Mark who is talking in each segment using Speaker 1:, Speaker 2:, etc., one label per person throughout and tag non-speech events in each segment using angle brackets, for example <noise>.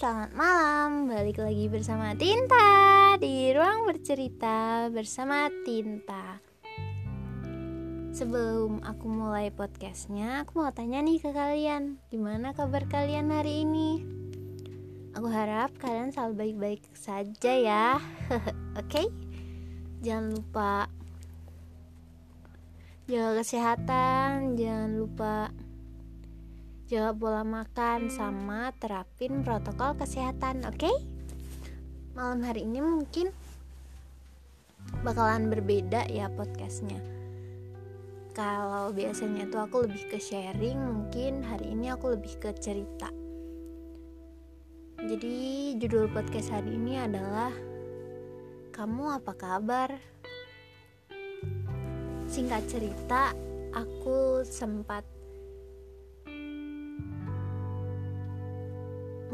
Speaker 1: selamat malam Balik lagi bersama Tinta Di ruang bercerita bersama Tinta Sebelum aku mulai podcastnya Aku mau tanya nih ke kalian Gimana kabar kalian hari ini? Aku harap kalian selalu baik-baik saja ya <laughs> Oke? Okay? Jangan lupa Jaga kesehatan Jangan lupa jaga pola makan sama terapin protokol kesehatan oke? Okay? malam hari ini mungkin bakalan berbeda ya podcastnya. Kalau biasanya itu aku lebih ke sharing mungkin hari ini aku lebih ke cerita. Jadi judul podcast hari ini adalah kamu apa kabar? Singkat cerita aku sempat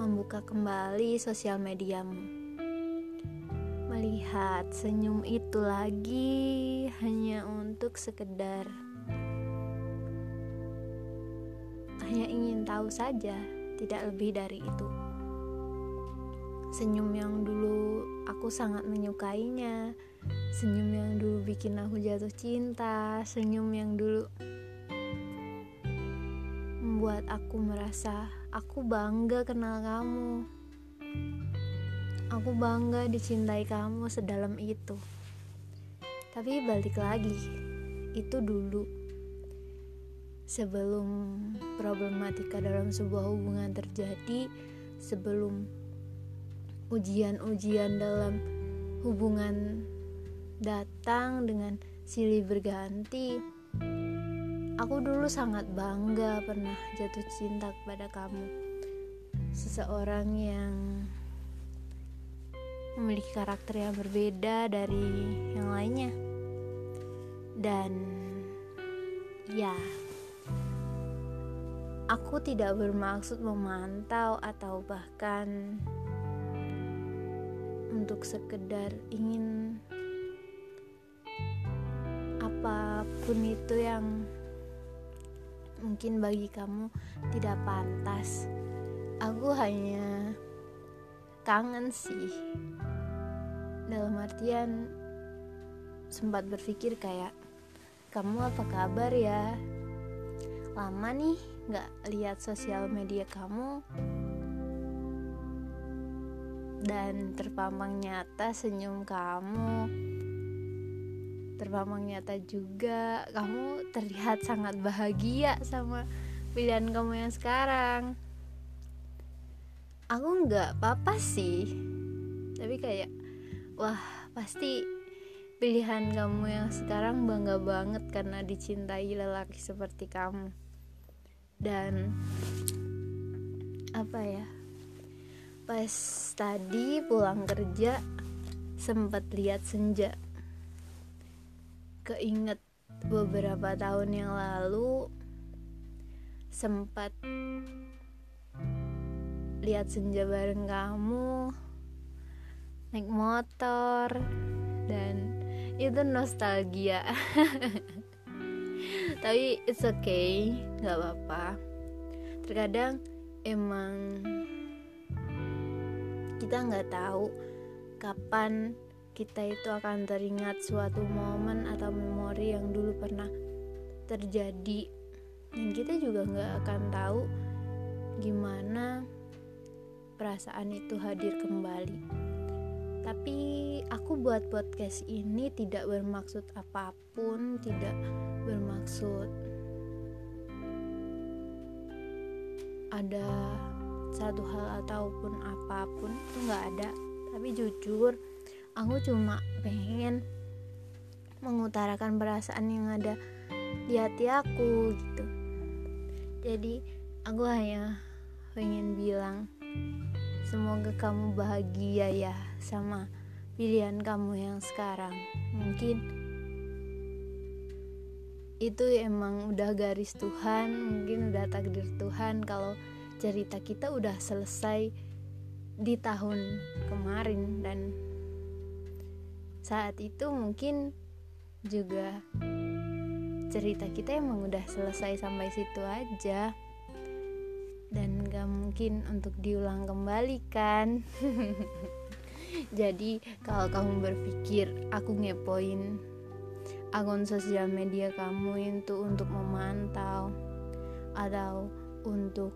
Speaker 1: membuka kembali sosial mediamu. Melihat senyum itu lagi hanya untuk sekedar hanya ingin tahu saja, tidak lebih dari itu. Senyum yang dulu aku sangat menyukainya, senyum yang dulu bikin aku jatuh cinta, senyum yang dulu membuat aku merasa Aku bangga kenal kamu. Aku bangga dicintai kamu sedalam itu. Tapi balik lagi, itu dulu. Sebelum problematika dalam sebuah hubungan terjadi, sebelum ujian-ujian dalam hubungan datang dengan silih berganti, Aku dulu sangat bangga pernah jatuh cinta kepada kamu. Seseorang yang memiliki karakter yang berbeda dari yang lainnya. Dan ya, aku tidak bermaksud memantau atau bahkan untuk sekedar ingin apa pun itu yang mungkin bagi kamu tidak pantas. Aku hanya kangen sih. Dalam artian sempat berpikir kayak kamu apa kabar ya? Lama nih nggak lihat sosial media kamu dan terpampang nyata senyum kamu terpampang nyata juga. Kamu terlihat sangat bahagia sama pilihan kamu yang sekarang. Aku nggak apa-apa sih. Tapi kayak wah pasti pilihan kamu yang sekarang bangga banget karena dicintai lelaki seperti kamu. Dan apa ya pas tadi pulang kerja sempat lihat senja keinget beberapa tahun yang lalu sempat lihat senja bareng kamu naik motor dan itu nostalgia. <laughs> Tapi it's okay nggak apa-apa. Terkadang emang kita nggak tahu kapan kita itu akan teringat suatu momen atau memori yang dulu pernah terjadi. Dan kita juga nggak akan tahu gimana perasaan itu hadir kembali. Tapi aku buat podcast ini tidak bermaksud apa pun tidak bermaksud ada satu hal ataupun apa pun itu nggak ada. Tapi jujur aku cuma pengen mengutarakan perasaan yang ada di hati aku gitu. Jadi aku hanya pengen bilang semoga kamu bahagia ya sama pilihan kamu yang sekarang. Mungkin itu emang udah garis Tuhan mungkin udah takdir Tuhan kalau cerita kita udah selesai di tahun kemarin dan saat itu mungkin juga cerita kita emang udah selesai sampai situ aja. Dan gak mungkin untuk diulang kembali kan. <laughs> Jadi kalau kamu berpikir aku ngepoin akun sosial media kamu itu untuk memantau atau untuk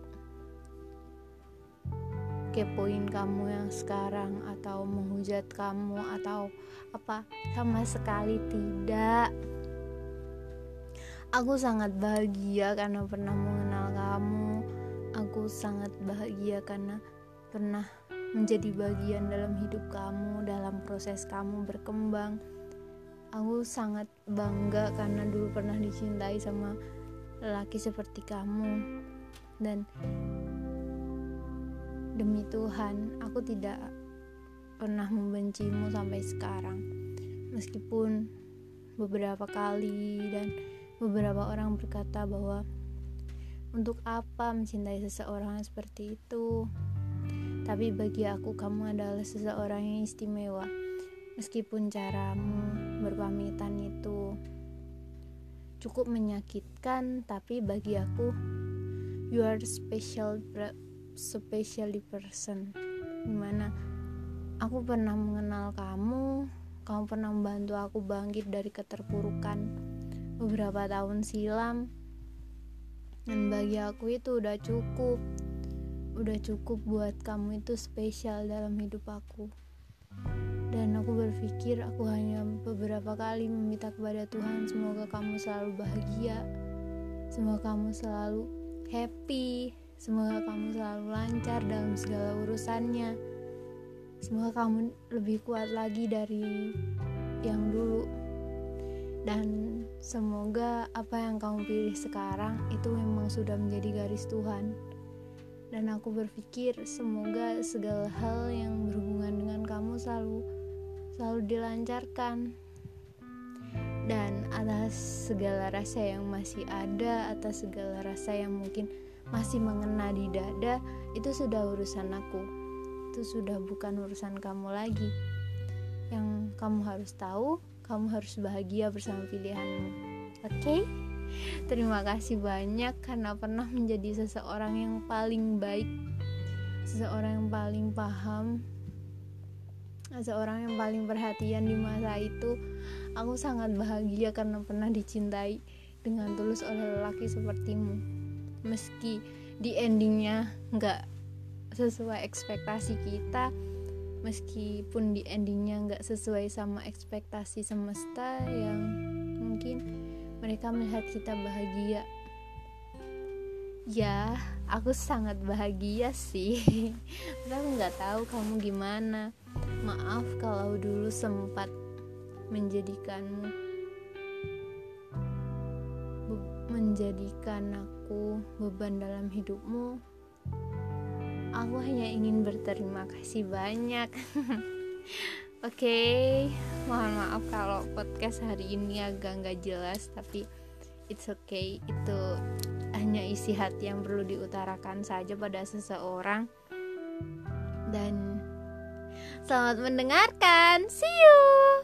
Speaker 1: kepoin kamu yang sekarang atau menghujat kamu atau apa sama sekali tidak. Aku sangat bahagia karena pernah mengenal kamu. Aku sangat bahagia karena pernah menjadi bagian dalam hidup kamu dalam proses kamu berkembang. Aku sangat bangga karena dulu pernah dicintai sama lelaki seperti kamu. Dan Demi Tuhan, aku tidak pernah membencimu sampai sekarang. Meskipun beberapa kali dan beberapa orang berkata bahwa untuk apa mencintai seseorang seperti itu. Tapi bagi aku kamu adalah seseorang yang istimewa. Meskipun caramu berpamitan itu cukup menyakitkan, tapi bagi aku you are special specially person. Di mana aku pernah mengenal kamu kamu pernah membantu aku bangkit dari keterpurukan beberapa tahun silam. Dan bagi aku itu udah cukup udah cukup buat kamu itu spesial dalam hidup aku. Dan aku berpikir aku hanya beberapa kali meminta kepada Tuhan semoga kamu selalu bahagia semoga kamu selalu happy Semoga kamu selalu lancar dalam segala urusannya. Semoga kamu lebih kuat lagi dari yang dulu. Dan semoga apa yang kamu pilih sekarang itu memang sudah menjadi garis Tuhan. Dan aku berpikir semoga segala hal yang berhubungan dengan kamu selalu selalu dilancarkan dan atas segala rasa yang masih ada atas segala rasa yang mungkin masih mengena di dada itu sudah urusan aku. Itu sudah bukan urusan kamu lagi. Yang kamu harus tahu kamu harus bahagia bersama pilihanmu. Oke? Okay? terima kasih banyak karena pernah menjadi seseorang yang paling baik seseorang yang paling paham seseorang yang paling perhatian di masa itu. Aku sangat bahagia karena pernah dicintai dengan tulus oleh lelaki sepertimu meski di endingnya nggak sesuai ekspektasi kita meskipun di endingnya nggak sesuai sama ekspektasi semesta yang mungkin mereka melihat kita bahagia. Ya aku sangat bahagia sih. <laughs> Tapi nggak tahu kamu gimana. Maaf kalau dulu sempat menjadikanmu menjadikan aku beban dalam hidupmu, aku hanya ingin berterima kasih banyak. <laughs> Oke, okay, mohon maaf kalau podcast hari ini agak nggak jelas, tapi it's okay. Itu hanya isi hati yang perlu diutarakan saja pada seseorang. Dan selamat mendengarkan. See you.